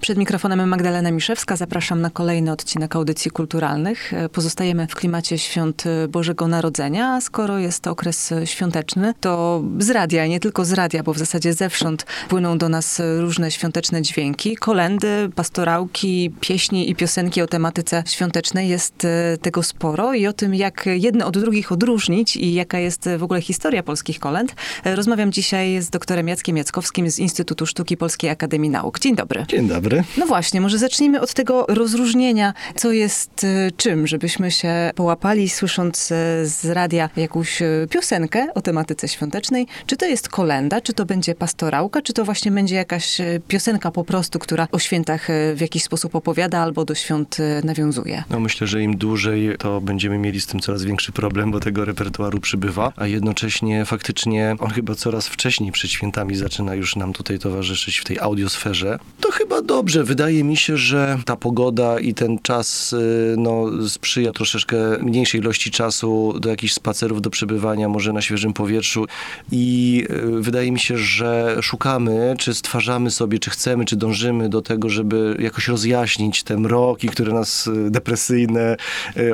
Przed mikrofonem Magdalena Miszewska. Zapraszam na kolejny odcinek audycji kulturalnych. Pozostajemy w klimacie świąt Bożego Narodzenia, a skoro jest to okres świąteczny, to z radia, nie tylko z radia, bo w zasadzie zewsząd płyną do nas różne świąteczne dźwięki, kolendy, pastorałki, pieśni i piosenki o tematyce świątecznej. Jest e, tego sporo i o tym, jak jedne od drugich odróżnić i jaka jest w ogóle historia polskich kolęd. E, rozmawiam dzisiaj z doktorem Jackiem Jackowskim z Instytutu Sztuki Polskiej Akademii Nauk. Dzień dobry. Dzień dobry dobry. No właśnie, może zacznijmy od tego rozróżnienia, co jest y, czym, żebyśmy się połapali, słysząc y, z radia jakąś y, piosenkę o tematyce świątecznej. Czy to jest kolenda, czy to będzie pastorałka, czy to właśnie będzie jakaś piosenka po prostu, która o świętach w jakiś sposób opowiada albo do świąt nawiązuje? No myślę, że im dłużej, to będziemy mieli z tym coraz większy problem, bo tego repertuaru przybywa, a jednocześnie faktycznie on chyba coraz wcześniej przed świętami zaczyna już nam tutaj towarzyszyć w tej audiosferze. To chyba do dobrze. Wydaje mi się, że ta pogoda i ten czas y, no, sprzyja troszeczkę mniejszej ilości czasu do jakichś spacerów, do przebywania może na świeżym powietrzu i y, wydaje mi się, że szukamy, czy stwarzamy sobie, czy chcemy, czy dążymy do tego, żeby jakoś rozjaśnić te mroki, które nas y, depresyjne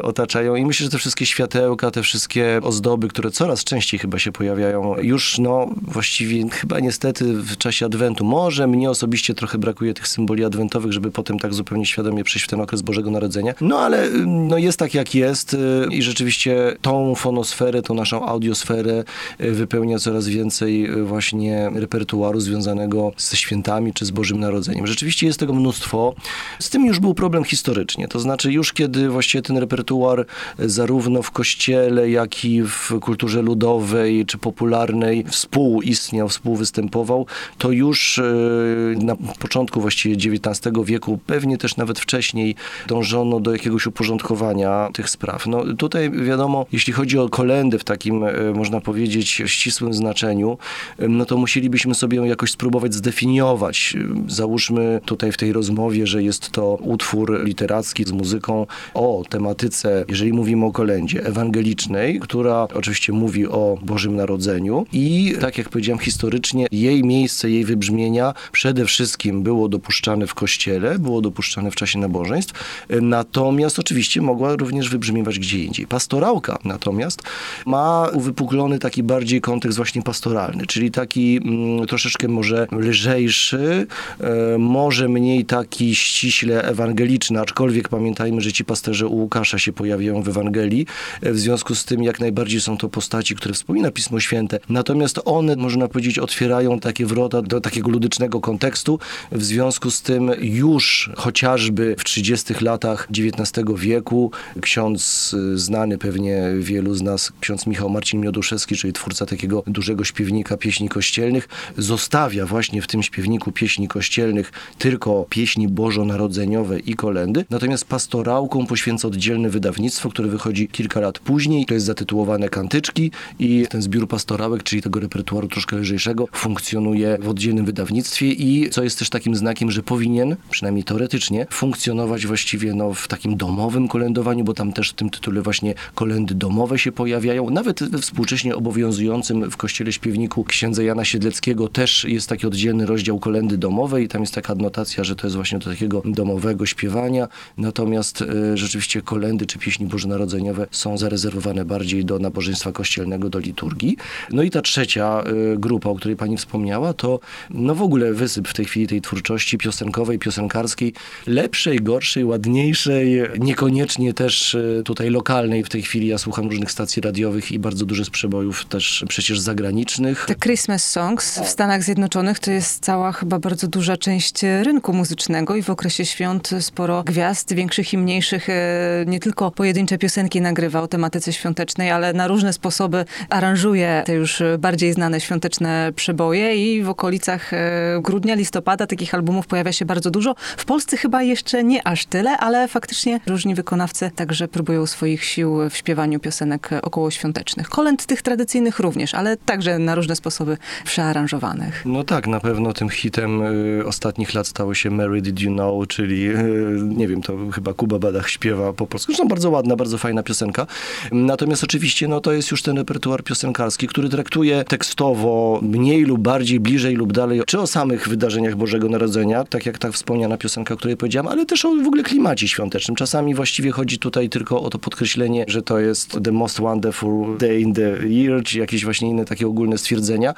otaczają i myślę, że te wszystkie światełka, te wszystkie ozdoby, które coraz częściej chyba się pojawiają, już no właściwie chyba niestety w czasie Adwentu, może mnie osobiście trochę brakuje tych symboli symboli adwentowych, żeby potem tak zupełnie świadomie przejść w ten okres Bożego Narodzenia. No ale no, jest tak jak jest y, i rzeczywiście tą fonosferę, tą naszą audiosferę y, wypełnia coraz więcej y, właśnie repertuaru związanego ze świętami czy z Bożym Narodzeniem. Rzeczywiście jest tego mnóstwo. Z tym już był problem historycznie, to znaczy już kiedy właściwie ten repertuar zarówno w kościele, jak i w kulturze ludowej czy popularnej współistniał, współwystępował, to już na początku właściwie XIX wieku, pewnie też nawet wcześniej dążono do jakiegoś uporządkowania tych spraw. No tutaj wiadomo, jeśli chodzi o kolendę w takim, e, można powiedzieć, ścisłym znaczeniu, no to musielibyśmy sobie ją jakoś spróbować zdefiniować. Załóżmy tutaj w tej rozmowie, że jest to utwór literacki z muzyką o tematyce, jeżeli mówimy o kolendzie, ewangelicznej, która oczywiście mówi o Bożym Narodzeniu i tak jak powiedziałem historycznie, jej miejsce, jej wybrzmienia przede wszystkim było dopuszczane dopuszczane w kościele, było dopuszczane w czasie nabożeństw, natomiast oczywiście mogła również wybrzmiewać gdzie indziej. Pastorałka natomiast ma uwypuklony taki bardziej kontekst właśnie pastoralny, czyli taki mm, troszeczkę może lżejszy, e, może mniej taki ściśle ewangeliczny, aczkolwiek pamiętajmy, że ci pasterze u Łukasza się pojawiają w Ewangelii, e, w związku z tym jak najbardziej są to postaci, które wspomina Pismo Święte, natomiast one, można powiedzieć, otwierają takie wrota do takiego ludycznego kontekstu, w związku z tym już chociażby w 30 latach XIX wieku ksiądz y, znany pewnie wielu z nas, ksiądz Michał Marcin Mioduszewski, czyli twórca takiego dużego śpiewnika pieśni kościelnych, zostawia właśnie w tym śpiewniku pieśni kościelnych tylko pieśni bożonarodzeniowe i kolendy, natomiast pastorałką poświęca oddzielne wydawnictwo, które wychodzi kilka lat później. To jest zatytułowane Kantyczki i ten zbiór pastorałek, czyli tego repertuaru troszkę lżejszego, funkcjonuje w oddzielnym wydawnictwie i co jest też takim znakiem, że powinien, przynajmniej teoretycznie, funkcjonować właściwie no, w takim domowym kolędowaniu, bo tam też w tym tytule właśnie kolendy domowe się pojawiają. Nawet we współcześnie obowiązującym w kościele śpiewniku księdza Jana Siedleckiego też jest taki oddzielny rozdział kolendy domowej i tam jest taka adnotacja, że to jest właśnie do takiego domowego śpiewania. Natomiast y, rzeczywiście kolendy czy pieśni bożonarodzeniowe są zarezerwowane bardziej do nabożeństwa kościelnego, do liturgii. No i ta trzecia y, grupa, o której pani wspomniała, to no w ogóle wysyp w tej chwili tej twórczości piosenki piosenkowej, piosenkarskiej, lepszej, gorszej, ładniejszej, niekoniecznie też e, tutaj lokalnej. W tej chwili ja słucham różnych stacji radiowych i bardzo dużo z przebojów też przecież zagranicznych. Te Christmas Songs w Stanach Zjednoczonych to jest cała chyba bardzo duża część rynku muzycznego i w okresie świąt sporo gwiazd, większych i mniejszych, e, nie tylko pojedyncze piosenki nagrywa o tematyce świątecznej, ale na różne sposoby aranżuje te już bardziej znane świąteczne przeboje i w okolicach e, grudnia, listopada takich albumów pojawia pojawia się bardzo dużo. W Polsce chyba jeszcze nie aż tyle, ale faktycznie różni wykonawcy także próbują swoich sił w śpiewaniu piosenek okołoświątecznych. Kolęd tych tradycyjnych również, ale także na różne sposoby przearanżowanych. No tak, na pewno tym hitem y, ostatnich lat stało się Mary Did You Know, czyli y, nie wiem, to chyba Kuba Badach śpiewa po polsku. Zresztą bardzo ładna, bardzo fajna piosenka. Natomiast oczywiście no, to jest już ten repertuar piosenkarski, który traktuje tekstowo mniej lub bardziej, bliżej lub dalej, czy o samych wydarzeniach Bożego Narodzenia, tak jak ta wspomniana piosenka, o której powiedziałem, ale też o w ogóle klimacie świątecznym. Czasami właściwie chodzi tutaj tylko o to podkreślenie, że to jest the most wonderful day in the year, czy jakieś właśnie inne takie ogólne stwierdzenia,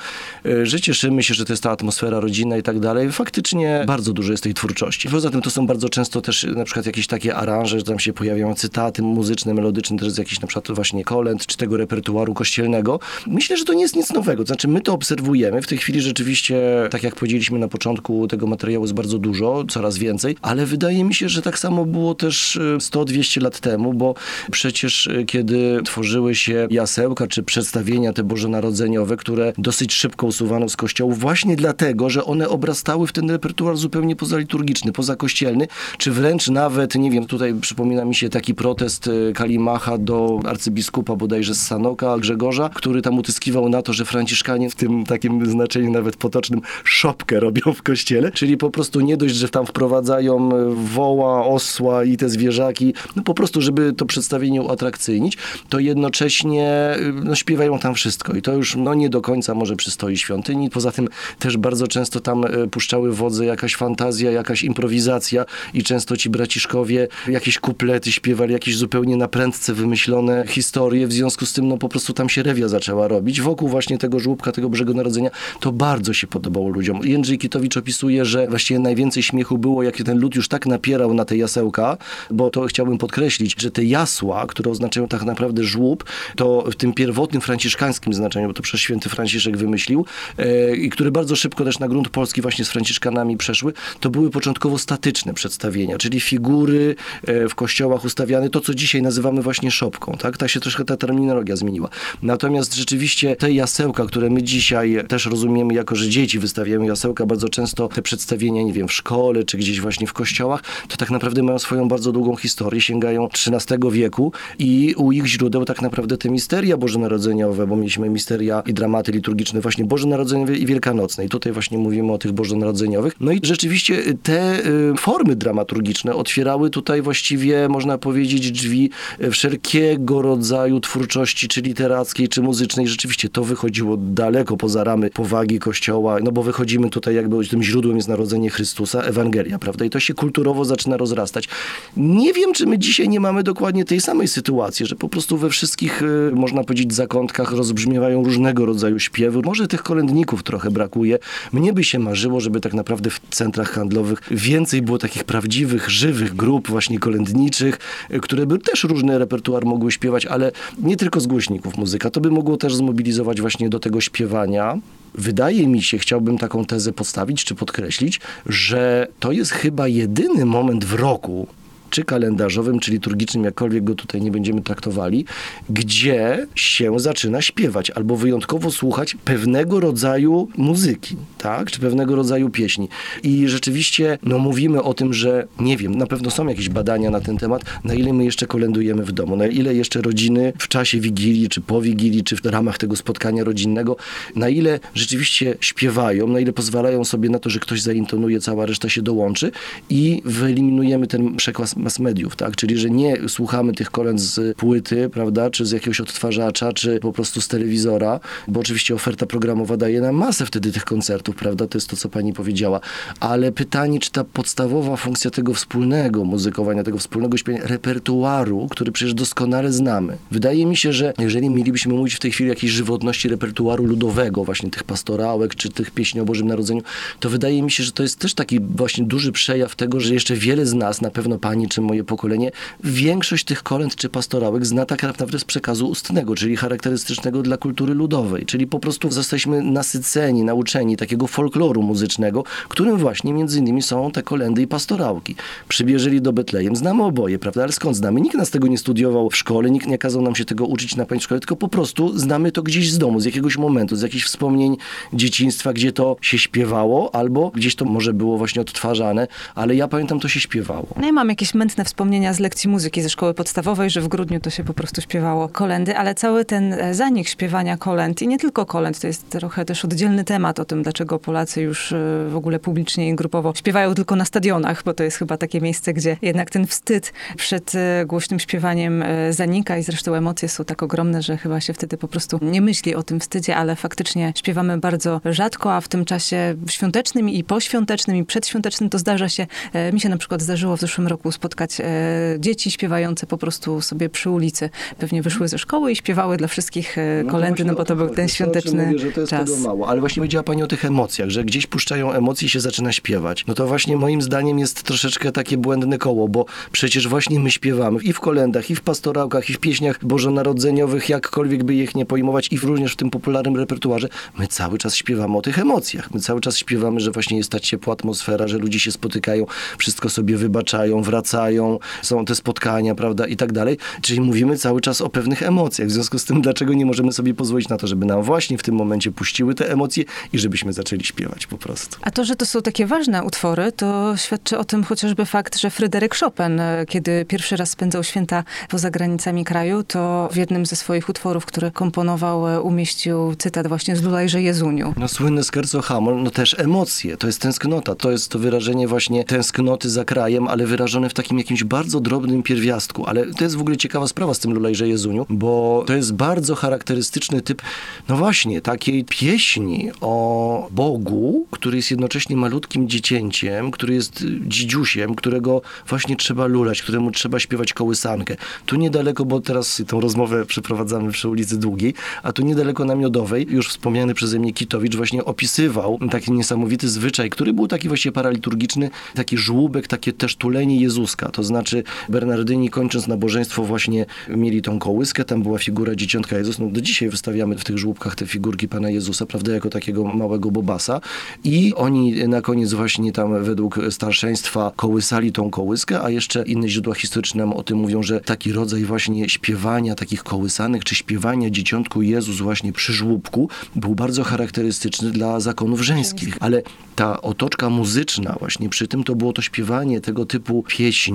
y, że cieszymy się, że to jest ta atmosfera rodzinna i tak dalej. Faktycznie bardzo dużo jest tej twórczości. Poza tym to są bardzo często też na przykład jakieś takie aranże, że tam się pojawiają cytaty muzyczne, melodyczne, też z jakichś na przykład właśnie kolęd, czy tego repertuaru kościelnego. Myślę, że to nie jest nic nowego. To znaczy my to obserwujemy. W tej chwili rzeczywiście, tak jak powiedzieliśmy na początku, tego materiału jest bardzo dużo, coraz więcej, ale wydaje mi się, że tak samo było też 100-200 lat temu, bo przecież y, kiedy tworzyły się jasełka, czy przedstawienia te bożonarodzeniowe, które dosyć szybko usuwano z kościołów, właśnie dlatego, że one obrastały w ten repertuar zupełnie pozaliturgiczny, pozakościelny, czy wręcz nawet, nie wiem, tutaj przypomina mi się taki protest y, Kalimacha do arcybiskupa bodajże z Sanoka, Grzegorza, który tam utyskiwał na to, że franciszkanie w tym takim znaczeniu nawet potocznym szopkę robią w kościele, czyli po prostu nie dość, że tam wprowadzają y, woła, osła i te zwierzaki, no po prostu, żeby to przedstawienie uatrakcyjnić, to jednocześnie y, no, śpiewają tam wszystko i to już no, nie do końca może przystoi świątyni. Poza tym też bardzo często tam puszczały wodze jakaś fantazja, jakaś improwizacja i często ci braciszkowie jakieś kuplety śpiewali, jakieś zupełnie na prędce wymyślone historie, w związku z tym no po prostu tam się rewia zaczęła robić. Wokół właśnie tego żłóbka, tego Bożego Narodzenia, to bardzo się podobało ludziom. Jędrzej Kitowicz opisuje, że właściwie najwięcej śmiechu było, jak ten lud już tak napierał na te jasełka, bo to chciałbym podkreślić, że te jasła, które oznaczają tak naprawdę żłób, to w tym pierwotnym franciszkańskim znaczeniu, bo to przez święty Franciszek wymyślił, e, i które bardzo szybko też na grunt polski właśnie z franciszkanami przeszły, to były początkowo statyczne przedstawienia, czyli figury e, w kościołach ustawiane, to co dzisiaj nazywamy właśnie szopką, tak? Tak się troszkę ta terminologia zmieniła. Natomiast rzeczywiście te jasełka, które my dzisiaj też rozumiemy jako, że dzieci wystawiamy jasełka, bardzo często te przedstawienia, nie wiem, w szkole, czy gdzieś właśnie w kościołach, to tak naprawdę mają swoją bardzo długą historię, sięgają XIII wieku i u ich źródeł tak naprawdę te misteria bożonarodzeniowe, bo mieliśmy misteria i dramaty liturgiczne właśnie bożonarodzeniowe i wielkanocne. I tutaj właśnie mówimy o tych bożonarodzeniowych. No i rzeczywiście te y, formy dramaturgiczne otwierały tutaj właściwie, można powiedzieć, drzwi wszelkiego rodzaju twórczości, czy literackiej, czy muzycznej. Rzeczywiście to wychodziło daleko poza ramy powagi Kościoła, no bo wychodzimy tutaj jakby tym źródłem jest narodzenie Chrystusa, Ewangelia, prawda? I to się kulturowo zaczyna rozrastać. Nie wiem, czy my dzisiaj nie mamy dokładnie tej samej sytuacji, że po prostu we wszystkich, y, można powiedzieć, zakątkach rozbrzmiewają różnego rodzaju śpiewy. Może tych kolędników trochę brakuje. Mnie by się marzyło, żeby tak naprawdę w centrach handlowych więcej było takich prawdziwych, żywych grup właśnie kolędniczych, y, które by też różny repertuar mogły śpiewać, ale nie tylko z głośników muzyka. To by mogło też zmobilizować właśnie do tego śpiewania. Wydaje mi się, chciałbym taką tezę postawić czy podkreślić, że to jest chyba jedyny moment w roku, czy kalendarzowym, czy liturgicznym, jakkolwiek go tutaj nie będziemy traktowali, gdzie się zaczyna śpiewać albo wyjątkowo słuchać pewnego rodzaju muzyki, tak? Czy pewnego rodzaju pieśni. I rzeczywiście, no mówimy o tym, że nie wiem, na pewno są jakieś badania na ten temat, na ile my jeszcze kolendujemy w domu, na ile jeszcze rodziny w czasie Wigilii, czy po Wigilii, czy w ramach tego spotkania rodzinnego, na ile rzeczywiście śpiewają, na ile pozwalają sobie na to, że ktoś zaintonuje, cała reszta się dołączy i wyeliminujemy ten przekład mass mediów, tak? Czyli, że nie słuchamy tych kolęd z płyty, prawda, czy z jakiegoś odtwarzacza, czy po prostu z telewizora, bo oczywiście oferta programowa daje nam masę wtedy tych koncertów, prawda? To jest to, co pani powiedziała. Ale pytanie, czy ta podstawowa funkcja tego wspólnego muzykowania, tego wspólnego śpiewania, repertuaru, który przecież doskonale znamy. Wydaje mi się, że jeżeli mielibyśmy mówić w tej chwili o jakiejś żywotności repertuaru ludowego, właśnie tych pastorałek, czy tych pieśni o Bożym Narodzeniu, to wydaje mi się, że to jest też taki właśnie duży przejaw tego, że jeszcze wiele z nas, na pewno pani niczym moje pokolenie, większość tych kolęd czy pastorałek zna tak naprawdę z przekazu ustnego, czyli charakterystycznego dla kultury ludowej. Czyli po prostu zostaliśmy nasyceni, nauczeni takiego folkloru muzycznego, którym właśnie między innymi są te kolendy i pastorałki. Przybierzeli do Betlejem, znamy oboje, prawda? Ale skąd znamy? Nikt nas tego nie studiował w szkole, nikt nie kazał nam się tego uczyć na szkole, tylko po prostu znamy to gdzieś z domu, z jakiegoś momentu, z jakichś wspomnień dzieciństwa, gdzie to się śpiewało, albo gdzieś to może było właśnie odtwarzane, ale ja pamiętam, to się śpiewało. No ja mam jakieś mętne wspomnienia z lekcji muzyki ze szkoły podstawowej, że w grudniu to się po prostu śpiewało kolendy, ale cały ten e, zanik śpiewania kolęd i nie tylko kolęd, to jest trochę też oddzielny temat o tym, dlaczego Polacy już e, w ogóle publicznie i grupowo śpiewają tylko na stadionach, bo to jest chyba takie miejsce, gdzie jednak ten wstyd przed e, głośnym śpiewaniem zanika i zresztą emocje są tak ogromne, że chyba się wtedy po prostu nie myśli o tym wstydzie, ale faktycznie śpiewamy bardzo rzadko, a w tym czasie świątecznym i poświątecznym i przedświątecznym to zdarza się, mi się na przykład zdarzyło w zeszłym roku spotkać dzieci śpiewające po prostu sobie przy ulicy. Pewnie wyszły ze szkoły i śpiewały dla wszystkich no kolendy, no bo to był ten świąteczny mówię, że to jest czas. Tego mało. Ale właśnie powiedziała Pani o tych emocjach, że gdzieś puszczają emocje i się zaczyna śpiewać. No to właśnie moim zdaniem jest troszeczkę takie błędne koło, bo przecież właśnie my śpiewamy i w kolendach, i w pastorałkach, i w pieśniach bożonarodzeniowych, jakkolwiek by ich nie pojmować, i również w tym popularnym repertuarze. My cały czas śpiewamy o tych emocjach. My cały czas śpiewamy, że właśnie jest ta ciepła atmosfera, że ludzie się spotykają, wszystko sobie wybaczają, wracają, są te spotkania, prawda, i tak dalej. Czyli mówimy cały czas o pewnych emocjach. W związku z tym, dlaczego nie możemy sobie pozwolić na to, żeby nam właśnie w tym momencie puściły te emocje i żebyśmy zaczęli śpiewać po prostu. A to, że to są takie ważne utwory, to świadczy o tym chociażby fakt, że Fryderyk Chopin, kiedy pierwszy raz spędzał święta poza granicami kraju, to w jednym ze swoich utworów, który komponował, umieścił cytat właśnie z Lulajże Jezuniu. No słynny scherzo hamol, no też emocje, to jest tęsknota, to jest to wyrażenie właśnie tęsknoty za krajem, ale wyrażone w takim jakimś bardzo drobnym pierwiastku, ale to jest w ogóle ciekawa sprawa z tym Lulajże Jezuniu, bo to jest bardzo charakterystyczny typ, no właśnie, takiej pieśni o Bogu, który jest jednocześnie malutkim dziecięciem, który jest dzidziusiem, którego właśnie trzeba lulać, któremu trzeba śpiewać kołysankę. Tu niedaleko, bo teraz tą rozmowę przeprowadzamy przy ulicy Długiej, a tu niedaleko na Miodowej, już wspomniany przeze mnie Kitowicz właśnie opisywał taki niesamowity zwyczaj, który był taki właśnie paraliturgiczny, taki żłóbek, takie też tulenie Jezuska. To znaczy Bernardyni kończąc nabożeństwo właśnie mieli tą kołyskę, tam była figura dzieciątka Jezus. No do dzisiaj wystawiamy w tych żłóbkach te figurki Pana Jezusa, prawda, jako takiego małego bobasa. I oni na koniec właśnie tam według starszeństwa kołysali tą kołyskę, a jeszcze inne źródła historyczne nam o tym mówią, że taki rodzaj właśnie śpiewania takich kołysanek, czy śpiewania dzieciątku Jezus właśnie przy żłóbku był bardzo charakterystyczny dla zakonów żeńskich. Ale ta otoczka muzyczna właśnie przy tym to było to śpiewanie tego typu pieśni,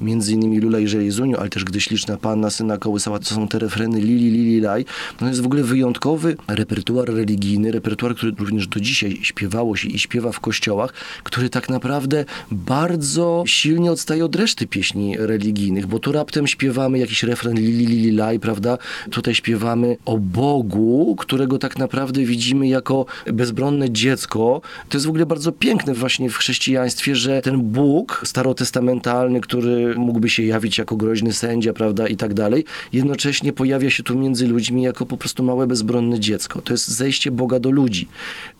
między innymi Lula i Jezuniu, ale też Gdy śliczna panna syna kołysała, to są te refreny Lili, Lili, Laj. No jest w ogóle wyjątkowy repertuar religijny, repertuar, który również do dzisiaj śpiewało się i śpiewa w kościołach, który tak naprawdę bardzo silnie odstaje od reszty pieśni religijnych, bo tu raptem śpiewamy jakiś refren Lili, Lili, Laj, prawda? Tutaj śpiewamy o Bogu, którego tak naprawdę widzimy jako bezbronne dziecko. To jest w ogóle bardzo piękne właśnie w chrześcijaństwie, że ten Bóg starotestamentalny, który mógłby się jawić jako groźny sędzia, prawda, i tak dalej, jednocześnie pojawia się tu między ludźmi jako po prostu małe, bezbronne dziecko. To jest zejście Boga do ludzi.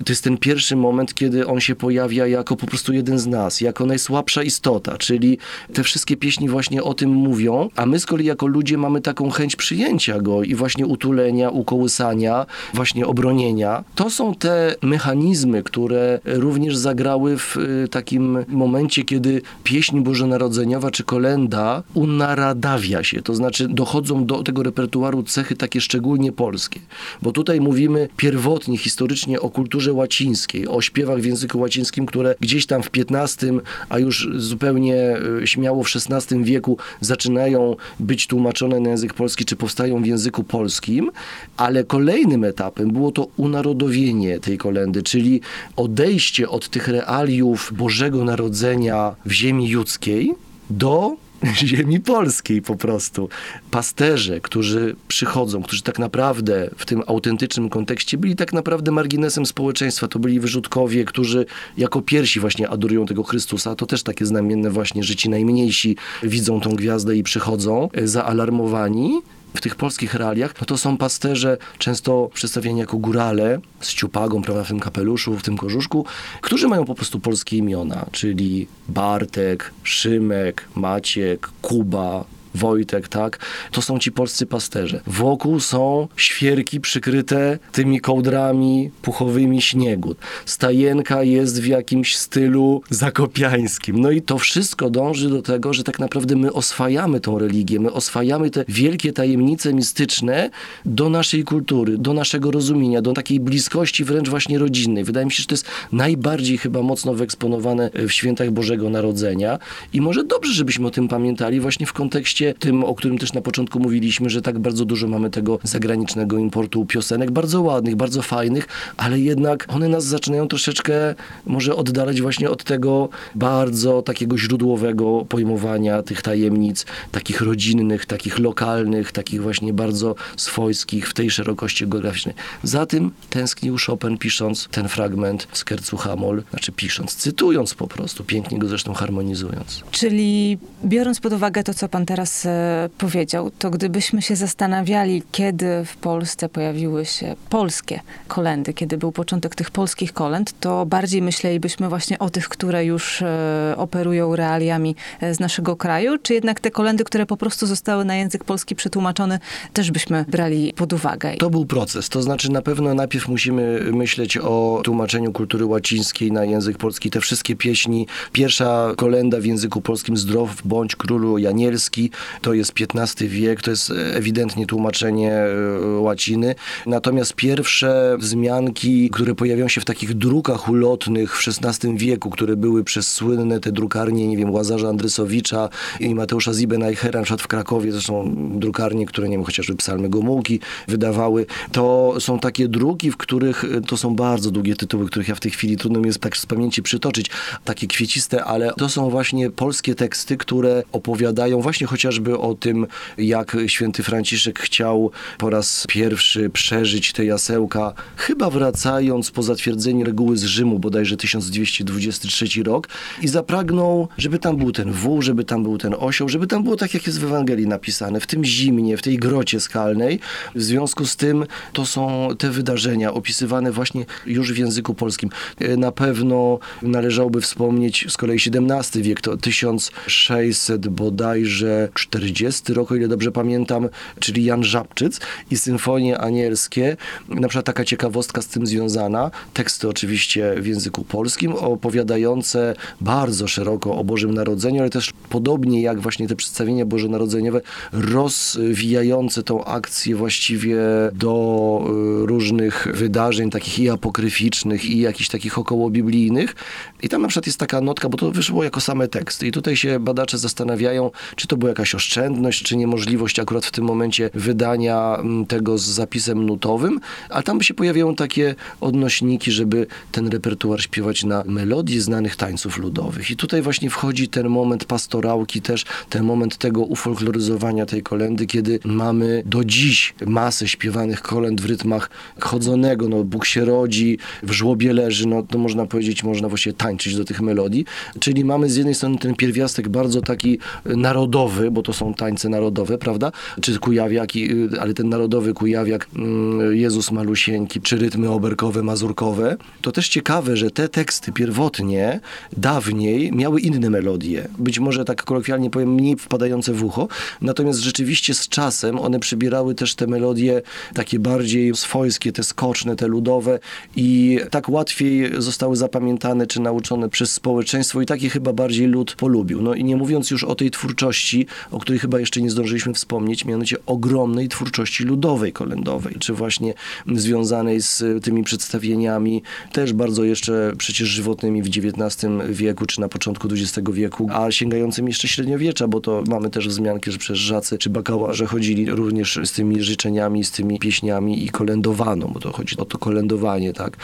To jest ten pierwszy moment, kiedy on się pojawia jako po prostu jeden z nas, jako najsłabsza istota, czyli te wszystkie pieśni właśnie o tym mówią, a my z kolei jako ludzie mamy taką chęć przyjęcia go i właśnie utulenia, ukołysania, właśnie obronienia. To są te mechanizmy, które również zagrały w y, takim momencie, kiedy pieśń bożonarodzeniowa czy kolenda unaradawia się, to znaczy dochodzą do tego repertuaru cechy takie szczególnie polskie, bo tutaj mówimy pierwotnie, historycznie o kulturze łacińskiej, o śpiewach w języku łacińskim, które gdzieś tam w XV, a już zupełnie y, śmiało w XVI wieku zaczynają być tłumaczone na język polski, czy powstają w języku polskim, ale kolejnym etapem było to unarodowienie tej kolendy, czyli odejście od tych realiów Bożego Narodzenia w ziemi judzkiej do ziemi polskiej po prostu. Pasterze, którzy przychodzą, którzy tak naprawdę w tym autentycznym kontekście byli tak naprawdę marginesem społeczeństwa. To byli wyrzutkowie, którzy jako pierwsi właśnie adorują tego Chrystusa. To też takie znamienne właśnie, że ci najmniejsi widzą tą gwiazdę i przychodzą zaalarmowani w tych polskich realiach, no to są pasterze często przedstawiani jako górale z ciupagą, prawda, w tym kapeluszu, w tym kożuszku, którzy mają po prostu polskie imiona, czyli Bartek, Szymek, Maciek, Kuba, Wojtek, tak? To są ci polscy pasterze. Wokół są świerki przykryte tymi kołdrami puchowymi śniegu. Stajenka jest w jakimś stylu zakopiańskim. No i to wszystko dąży do tego, że tak naprawdę my oswajamy tą religię, my oswajamy te wielkie tajemnice mistyczne do naszej kultury, do naszego rozumienia, do takiej bliskości wręcz właśnie rodzinnej. Wydaje mi się, że to jest najbardziej chyba mocno wyeksponowane w świętach Bożego Narodzenia i może dobrze, żebyśmy o tym pamiętali właśnie w kontekście tym, o którym też na początku mówiliśmy, że tak bardzo dużo mamy tego zagranicznego importu piosenek, bardzo ładnych, bardzo fajnych, ale jednak one nas zaczynają troszeczkę może oddalać właśnie od tego bardzo takiego źródłowego pojmowania tych tajemnic, takich rodzinnych, takich lokalnych, takich właśnie bardzo swojskich w tej szerokości geograficznej. Za tym tęsknił Chopin pisząc ten fragment z Kercu Hamol, znaczy pisząc, cytując po prostu, pięknie go zresztą harmonizując. Czyli biorąc pod uwagę to, co pan teraz E, powiedział, to gdybyśmy się zastanawiali, kiedy w Polsce pojawiły się polskie kolendy, kiedy był początek tych polskich kolęd, to bardziej myślelibyśmy właśnie o tych, które już e, operują realiami e, z naszego kraju, czy jednak te kolendy, które po prostu zostały na język polski przetłumaczone, też byśmy brali pod uwagę. To był proces, to znaczy na pewno najpierw musimy myśleć o tłumaczeniu kultury łacińskiej na język polski. Te wszystkie pieśni, pierwsza kolenda w języku polskim Zdrow bądź królu Janielski, to jest XV wiek, to jest ewidentnie tłumaczenie e, łaciny. Natomiast pierwsze wzmianki, które pojawiają się w takich drukach ulotnych w XVI wieku, które były przez słynne te drukarnie, nie wiem, Łazarza Andrysowicza i Mateusza Ziebeneichera, na przykład w Krakowie, to są drukarnie, które, nie wiem, chociażby Psalmy Gomułki wydawały, to są takie druki, w których, e, to są bardzo długie tytuły, których ja w tej chwili trudno mi jest tak z pamięci przytoczyć, takie kwieciste, ale to są właśnie polskie teksty, które opowiadają właśnie chociażby chociażby o tym, jak święty Franciszek chciał po raz pierwszy przeżyć te jasełka, chyba wracając po zatwierdzeniu reguły z Rzymu, bodajże 1223 rok, i zapragnął, żeby tam był ten wół, żeby tam był ten osioł, żeby tam było tak, jak jest w Ewangelii napisane, w tym zimnie, w tej grocie skalnej. W związku z tym to są te wydarzenia opisywane właśnie już w języku polskim. Na pewno należałoby wspomnieć z kolei XVII wiek, to 1600 bodajże 40 rok, o ile dobrze pamiętam, czyli Jan Żabczyc i Symfonie Anielskie. Na przykład taka ciekawostka z tym związana, teksty oczywiście w języku polskim, opowiadające bardzo szeroko o Bożym Narodzeniu, ale też podobnie jak właśnie te przedstawienia bożonarodzeniowe, rozwijające tą akcję właściwie do y, różnych wydarzeń, takich i apokryficznych, i jakichś takich okołobiblijnych. I tam na przykład jest taka notka, bo to wyszło jako same teksty. I tutaj się badacze zastanawiają, czy to była jakaś oszczędność, czy niemożliwość akurat w tym momencie wydania mm, tego z zapisem nutowym, ale tam się pojawiają takie odnośniki, żeby ten repertuar śpiewać na melodii znanych tańców ludowych. I tutaj właśnie wchodzi ten moment pastorałki też, ten moment tego ufolkloryzowania tej kolendy, kiedy mamy do dziś masę śpiewanych kolęd w rytmach chodzonego, no Bóg się rodzi, w żłobie leży, no to można powiedzieć, można właśnie tańczyć do tych melodii, czyli mamy z jednej strony ten pierwiastek bardzo taki narodowy, bo to są tańce narodowe, prawda? Czy kujawiaki, y, ale ten narodowy kujawiak mm, Jezus Malusieńki, czy rytmy oberkowe, mazurkowe. To też ciekawe, że te teksty pierwotnie, dawniej miały inne melodie. Być może tak kolokwialnie powiem, mniej wpadające w ucho. Natomiast rzeczywiście z czasem one przybierały też te melodie takie bardziej swojskie, te skoczne, te ludowe i tak łatwiej zostały zapamiętane czy nauczone przez społeczeństwo i takie chyba bardziej lud polubił. No i nie mówiąc już o tej twórczości, o której chyba jeszcze nie zdążyliśmy wspomnieć, mianowicie ogromnej twórczości ludowej, kolendowej, czy właśnie związanej z tymi przedstawieniami, też bardzo jeszcze przecież żywotnymi w XIX wieku, czy na początku XX wieku, a sięgającymi jeszcze średniowiecza, bo to mamy też wzmianki, że przez Żacy czy Bakałarze chodzili również z tymi życzeniami, z tymi pieśniami i kolendowano, bo to chodzi o to kolendowanie, tak?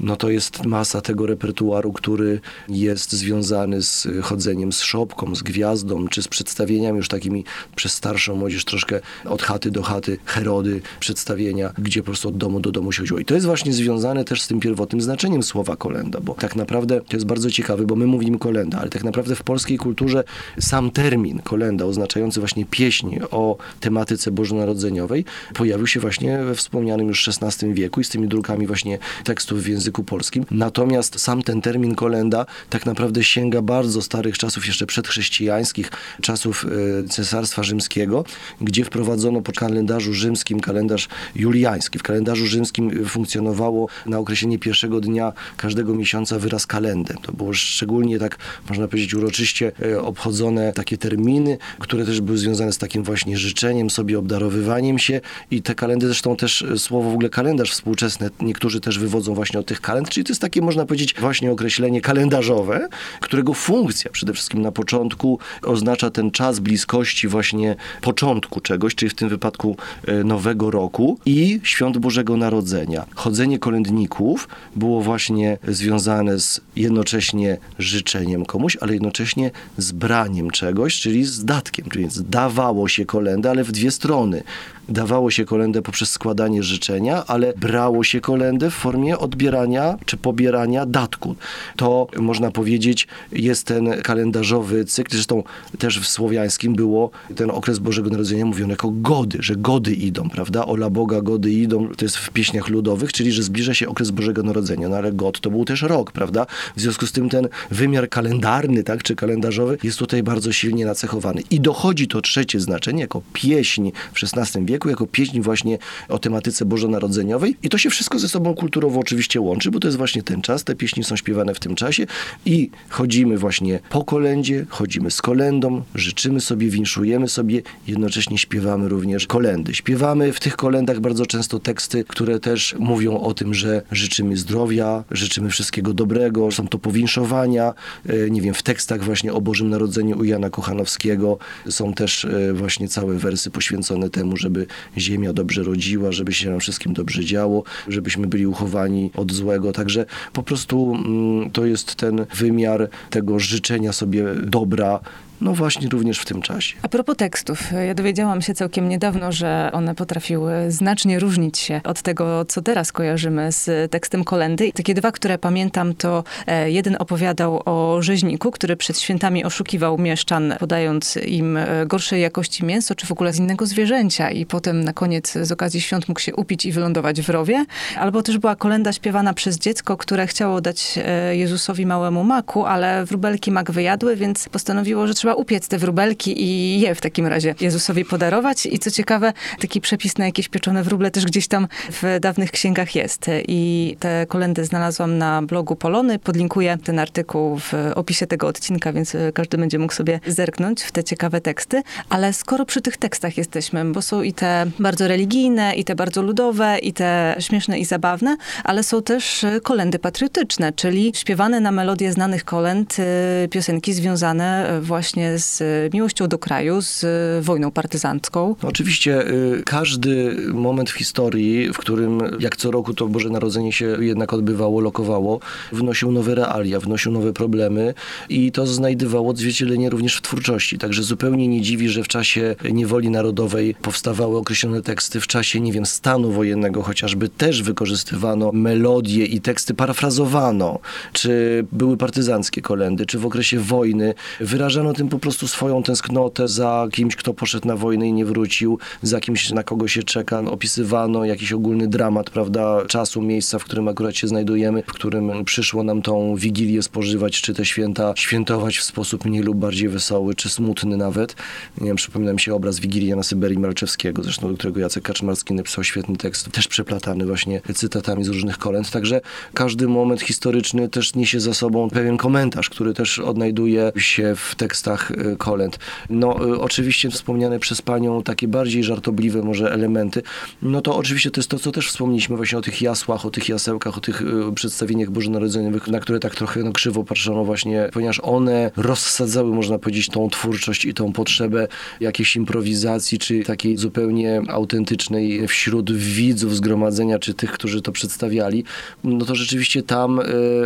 No to jest masa tego repertuaru, który jest związany z chodzeniem z szopką, z gwiazdą, czy z przedstawieniami już takimi przez starszą młodzież troszkę od chaty do chaty, herody, przedstawienia, gdzie po prostu od domu do domu się chodziło. I to jest właśnie związane też z tym pierwotnym znaczeniem słowa kolenda, bo tak naprawdę to jest bardzo ciekawe, bo my mówimy kolenda, ale tak naprawdę w polskiej kulturze sam termin kolenda oznaczający właśnie pieśń o tematyce bożonarodzeniowej pojawił się właśnie we wspomnianym już XVI wieku i z tymi drukami właśnie tekstów w języku polskim. Natomiast sam ten termin kolenda tak naprawdę sięga bardzo starych czasów, jeszcze przedchrześcijańskich, czasów e, Cesarstwa Rzymskiego, gdzie wprowadzono po kalendarzu rzymskim kalendarz juliański. W kalendarzu rzymskim funkcjonowało na określenie pierwszego dnia każdego miesiąca wyraz kalendę. To było szczególnie tak, można powiedzieć, uroczyście e, obchodzone takie terminy, które też były związane z takim właśnie życzeniem sobie, obdarowywaniem się i te kalendy, zresztą też e, słowo w ogóle kalendarz współczesny, niektórzy też wywodzą właśnie od tych kalend, czyli to jest takie, można powiedzieć, właśnie określenie kalendarzowe, którego funkcja przede wszystkim na początku oznacza ten czas bliskości właśnie początku czegoś, czyli w tym wypadku e, nowego roku i świąt Bożego Narodzenia. Chodzenie kolędników było właśnie związane z jednocześnie życzeniem komuś, ale jednocześnie z braniem czegoś, czyli z datkiem, czyli dawało się kolendę, ale w dwie strony dawało się kolendę poprzez składanie życzenia, ale brało się kolendę w formie odbierania czy pobierania datku. To można powiedzieć jest ten kalendarzowy cykl. Zresztą też w słowiańskim było ten okres Bożego Narodzenia mówiony jako gody, że gody idą, prawda? Ola Boga, gody idą, to jest w pieśniach ludowych, czyli że zbliża się okres Bożego Narodzenia. No ale god to był też rok, prawda? W związku z tym ten wymiar kalendarny, tak, czy kalendarzowy jest tutaj bardzo silnie nacechowany. I dochodzi to trzecie znaczenie jako pieśń w XVI wieku, wieku jako pieśń właśnie o tematyce bożonarodzeniowej. I to się wszystko ze sobą kulturowo oczywiście łączy, bo to jest właśnie ten czas, te pieśni są śpiewane w tym czasie i chodzimy właśnie po kolędzie, chodzimy z kolendą, życzymy sobie, winszujemy sobie, jednocześnie śpiewamy również kolendy. Śpiewamy w tych kolendach bardzo często teksty, które też mówią o tym, że życzymy zdrowia, życzymy wszystkiego dobrego, są to powinszowania, e, nie wiem, w tekstach właśnie o Bożym Narodzeniu u Jana Kochanowskiego są też e, właśnie całe wersy poświęcone temu, żeby ziemia dobrze rodziła, żeby się nam wszystkim dobrze działo, żebyśmy byli uchowani od złego. Także po prostu mm, to jest ten wymiar tego życzenia sobie dobra no właśnie również w tym czasie. A propos tekstów, ja dowiedziałam się całkiem niedawno, że one potrafiły znacznie różnić się od tego, co teraz kojarzymy z tekstem kolendy. Takie dwa, które pamiętam, to e, jeden opowiadał o rzeźniku, który przed świętami oszukiwał mieszczan, podając im e, gorszej jakości mięso, czy w ogóle z innego zwierzęcia i potem na koniec z okazji świąt mógł się upić i wylądować w rowie. Albo też była kolenda śpiewana przez dziecko, które chciało dać e, Jezusowi małemu maku, ale wróbelki mak wyjadły, więc postanowiło, że trzeba trzeba upiec te wróbelki i je w takim razie Jezusowi podarować. I co ciekawe, taki przepis na jakieś pieczone wróble też gdzieś tam w dawnych księgach jest. I te kolendy znalazłam na blogu Polony. Podlinkuję ten artykuł w opisie tego odcinka, więc każdy będzie mógł sobie zerknąć w te ciekawe teksty. Ale skoro przy tych tekstach jesteśmy, bo są i te bardzo religijne, i te bardzo ludowe, i te śmieszne i zabawne, ale są też kolendy patriotyczne, czyli śpiewane na melodię znanych kolęd y, piosenki związane właśnie właśnie z miłością do kraju, z wojną partyzancką? Oczywiście y, każdy moment w historii, w którym jak co roku to Boże Narodzenie się jednak odbywało, lokowało, wnosił nowe realia, wnosił nowe problemy i to znajdowało odzwierciedlenie również w twórczości. Także zupełnie nie dziwi, że w czasie niewoli narodowej powstawały określone teksty, w czasie, nie wiem, stanu wojennego chociażby też wykorzystywano melodie i teksty, parafrazowano, czy były partyzanckie kolendy, czy w okresie wojny wyrażano tym po prostu swoją tęsknotę za kimś, kto poszedł na wojnę i nie wrócił, za kimś, na kogo się czeka. Opisywano jakiś ogólny dramat, prawda, czasu, miejsca, w którym akurat się znajdujemy, w którym przyszło nam tą wigilię spożywać, czy te święta świętować w sposób mniej lub bardziej wesoły, czy smutny nawet. Nie wiem, przypomina mi się obraz Wigilii na Syberii Malczewskiego, zresztą do którego Jacek Kaczmarski napisał świetny tekst, też przeplatany właśnie cytatami z różnych kolęd. Także każdy moment historyczny też niesie za sobą pewien komentarz, który też odnajduje się w tekstach tekstach y, kolęd. No y, oczywiście wspomniane przez panią takie bardziej żartobliwe może elementy, no to oczywiście to jest to, co też wspomnieliśmy właśnie o tych jasłach, o tych jasełkach, o tych y, przedstawieniach bożonarodzeniowych, na które tak trochę no, krzywo patrzono właśnie, ponieważ one rozsadzały, można powiedzieć, tą twórczość i tą potrzebę jakiejś improwizacji, czy takiej zupełnie autentycznej wśród widzów zgromadzenia, czy tych, którzy to przedstawiali, no to rzeczywiście tam,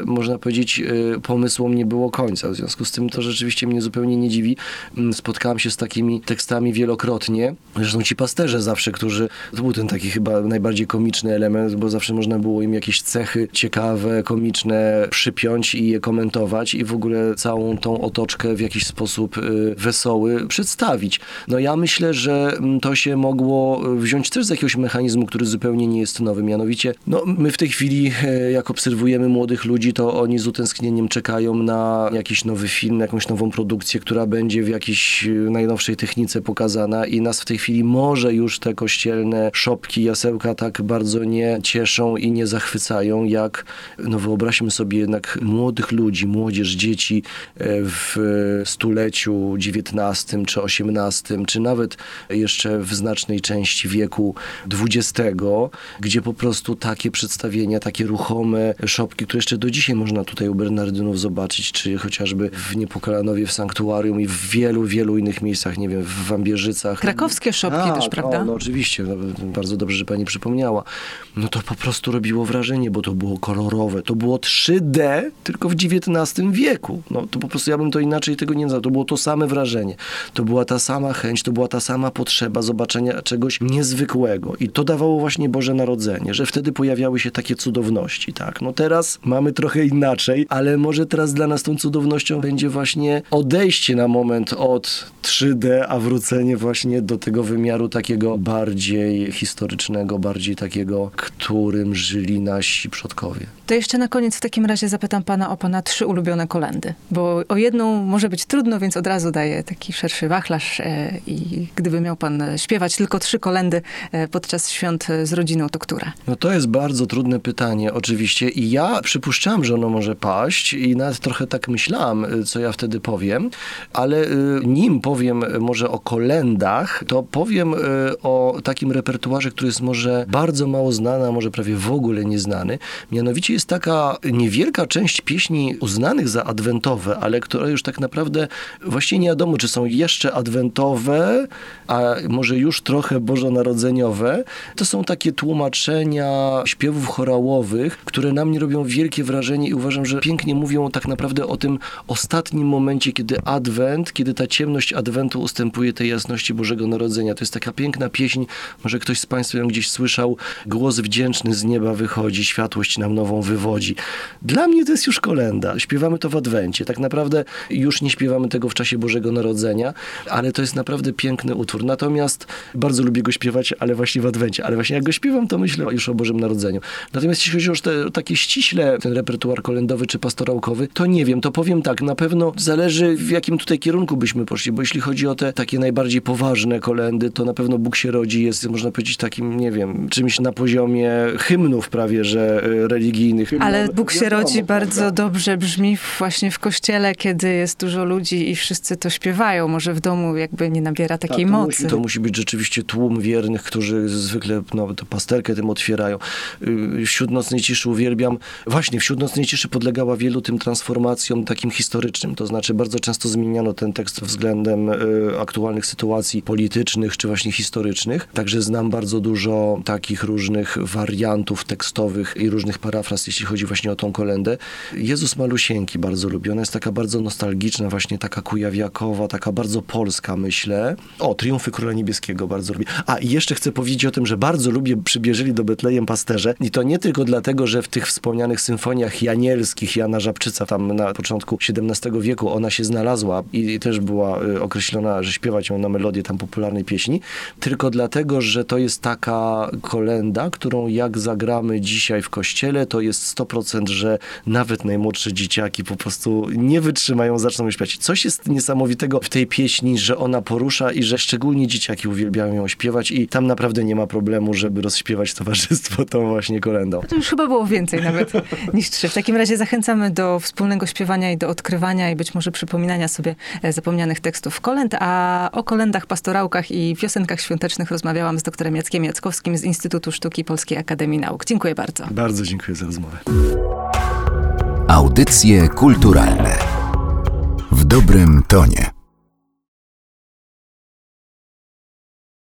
można powiedzieć, pomysłom nie było końca. W związku z tym to rzeczywiście mnie zupełnie nie dziwi. Mm, Spotkałem się z takimi tekstami wielokrotnie. Zresztą ci pasterze zawsze, którzy, to był ten taki chyba najbardziej komiczny element, bo zawsze można było im jakieś cechy ciekawe, komiczne przypiąć i je komentować i w ogóle całą tą otoczkę w jakiś sposób y, wesoły przedstawić. No ja myślę, że mm, to się mogło wziąć też z jakiegoś mechanizmu, który zupełnie nie jest nowy. Mianowicie, no my w tej chwili, e, jak obserwujemy młodych ludzi, to oni z utęsknieniem czekają na jakiś nowy film, jakąś nową produkcję, która będzie w jakiejś e, najnowszej technice pokazana i nas w tej chwili może już te kościelne szopki, jasełka tak bardzo nie cieszą i nie zachwycają, jak no wyobraźmy sobie jednak młodych ludzi, młodzież, dzieci e, w stuleciu XIX czy XVIII, czy nawet jeszcze w znacznej części wieku XX, gdzie po prostu takie przedstawienia, takie ruchome szopki, które jeszcze do dzisiaj można tutaj u Bernardynów zobaczyć, czy chociażby w Niepokalanowie, w Sanktuarium i w wielu, wielu innych miejscach, nie wiem, w Wambierzycach. Krakowskie szopki A, też, prawda? No, no oczywiście, no, bardzo dobrze, że pani przypomniała. No to po prostu robiło wrażenie, bo to było kolorowe, to było 3D, tylko w XIX wieku. No to po prostu ja bym to inaczej tego nie nazwał. To było to same wrażenie. To była ta sama chęć, to była ta sama potrzeba zobaczenia czegoś niezwykłego. I to dawało właśnie Boże Narodzenie, że wtedy pojawiały się takie cudowności, tak. No teraz mamy trochę inaczej, ale może teraz dla nas tą cudownością będzie właśnie odejście na moment od 3D, a wrócenie właśnie do tego wymiaru takiego bardziej historycznego, bardziej takiego, którym żyli nasi przodkowie. To jeszcze na koniec w takim razie zapytam pana o pana trzy ulubione kolendy, bo o jedną może być trudno, więc od razu daję taki szerszy wachlarz e, i gdyby miał pan śpiewać tylko trzy kolendy e, podczas świąt e, z rodziną, to które? No to jest bardzo trudne pytanie oczywiście i ja przypuszczałem, że ono może paść i nawet trochę tak myślałam, y, co ja wtedy powiem, ale y, nim powiem może o kolendach, to powiem y, o takim repertuarze, który jest może bardzo mało znany, a może prawie w ogóle nieznany. Mianowicie jest taka niewielka część pieśni uznanych za adwentowe, ale które już tak naprawdę właściwie nie wiadomo, czy są jeszcze adwentowe, a może już trochę bożonarodzeniowe. To są takie tłumaczenia śpiewów chorałowych, które na mnie robią wielkie wrażenie i uważam, że pięknie mówią tak naprawdę o tym ostatnim momencie, kiedy adwent, kiedy ta ciemność adwentu ustępuje tej jasności Bożego Narodzenia. To jest taka piękna pieśń, może ktoś z Państwa ją gdzieś słyszał, głos wdzięczny z nieba wychodzi, światłość nam nową wywodzi. Dla mnie to jest już kolenda. Śpiewamy to w adwencie. Tak naprawdę już nie śpiewamy tego w czasie Bożego Narodzenia, ale to jest naprawdę piękny utwór. Natomiast bardzo lubię go śpiewać, ale właśnie w adwencie. Ale właśnie jak go śpiewam, to myślę już o Bożym Narodzeniu. Natomiast jeśli chodzi już te, takie ściśle ten repertuar kolendowy czy pastorałkowy, to nie wiem, to powiem tak, na pewno zależy w jakim tutaj kierunku byśmy poszli, bo jeśli chodzi o te takie najbardziej poważne kolendy, to na pewno Bóg się rodzi jest, można powiedzieć, takim, nie wiem, czymś na poziomie hymnów prawie, że e, religijnych. Ale Bóg się Wiadomo, rodzi bardzo prawda? dobrze brzmi właśnie w kościele, kiedy jest dużo ludzi i wszyscy to śpiewają. Może w domu jakby nie nabiera takiej Tak, to mocy. Musi, to musi być rzeczywiście tłum wiernych, którzy zwykle no, to pasterkę tym otwierają. Y, Wśród nocnej ciszy uwielbiam. Właśnie, wśród nocnej ciszy podlegała wielu tym transformacjom takim historycznym. To znaczy bardzo często zmieniano ten tekst względem y, aktualnych sytuacji politycznych czy właśnie historycznych. Także znam bardzo dużo takich różnych wariantów tekstowych i różnych parafraz, jeśli chodzi właśnie o tą kolendę. Jezus Malusieńki bardzo lubię. Ona jest taka bardzo nostalgiczna, właśnie taka kujawiakowa, taka bardzo polska, myślę. O, Triumfy Króla Niebieskiego bardzo lubię. A i jeszcze chcę powiedzieć o tym, że bardzo lubię Przybierzeli do Betlejem pasterze. I to nie tylko dlatego, że w tych wspomnianych symfoniach janielskich Jana Żabczyca tam na początku XVII wieku ona się znalazła i też była y, określona, że śpiewać ją na melodię tam popularnej pieśni, tylko dlatego, że to jest taka kolenda, którą jak zagramy dzisiaj w kościele, to jest 100%, że nawet najmłodsze dzieciaki po prostu nie wytrzymają, zaczną śpiewać. Coś jest niesamowitego w tej pieśni, że ona porusza i że szczególnie dzieciaki uwielbiają ją śpiewać i tam naprawdę nie ma problemu, żeby rozśpiewać towarzystwo tą właśnie kolendą. To już chyba było więcej nawet niż trzy. W takim razie zachęcamy do wspólnego śpiewania i do odkrywania i być może przypominania sobie e, zapomnianych tekstów kolęd, a o kolendach, pastorałkach i piosenkach świątecznych rozmawiałam z doktorem Jackiem Jackowskim z Instytutu Sztuki Polskiej Akademii Nauk. Dziękuję bardzo. Bardzo dziękuję za rozmowę. Audycje kulturalne w dobrym tonie.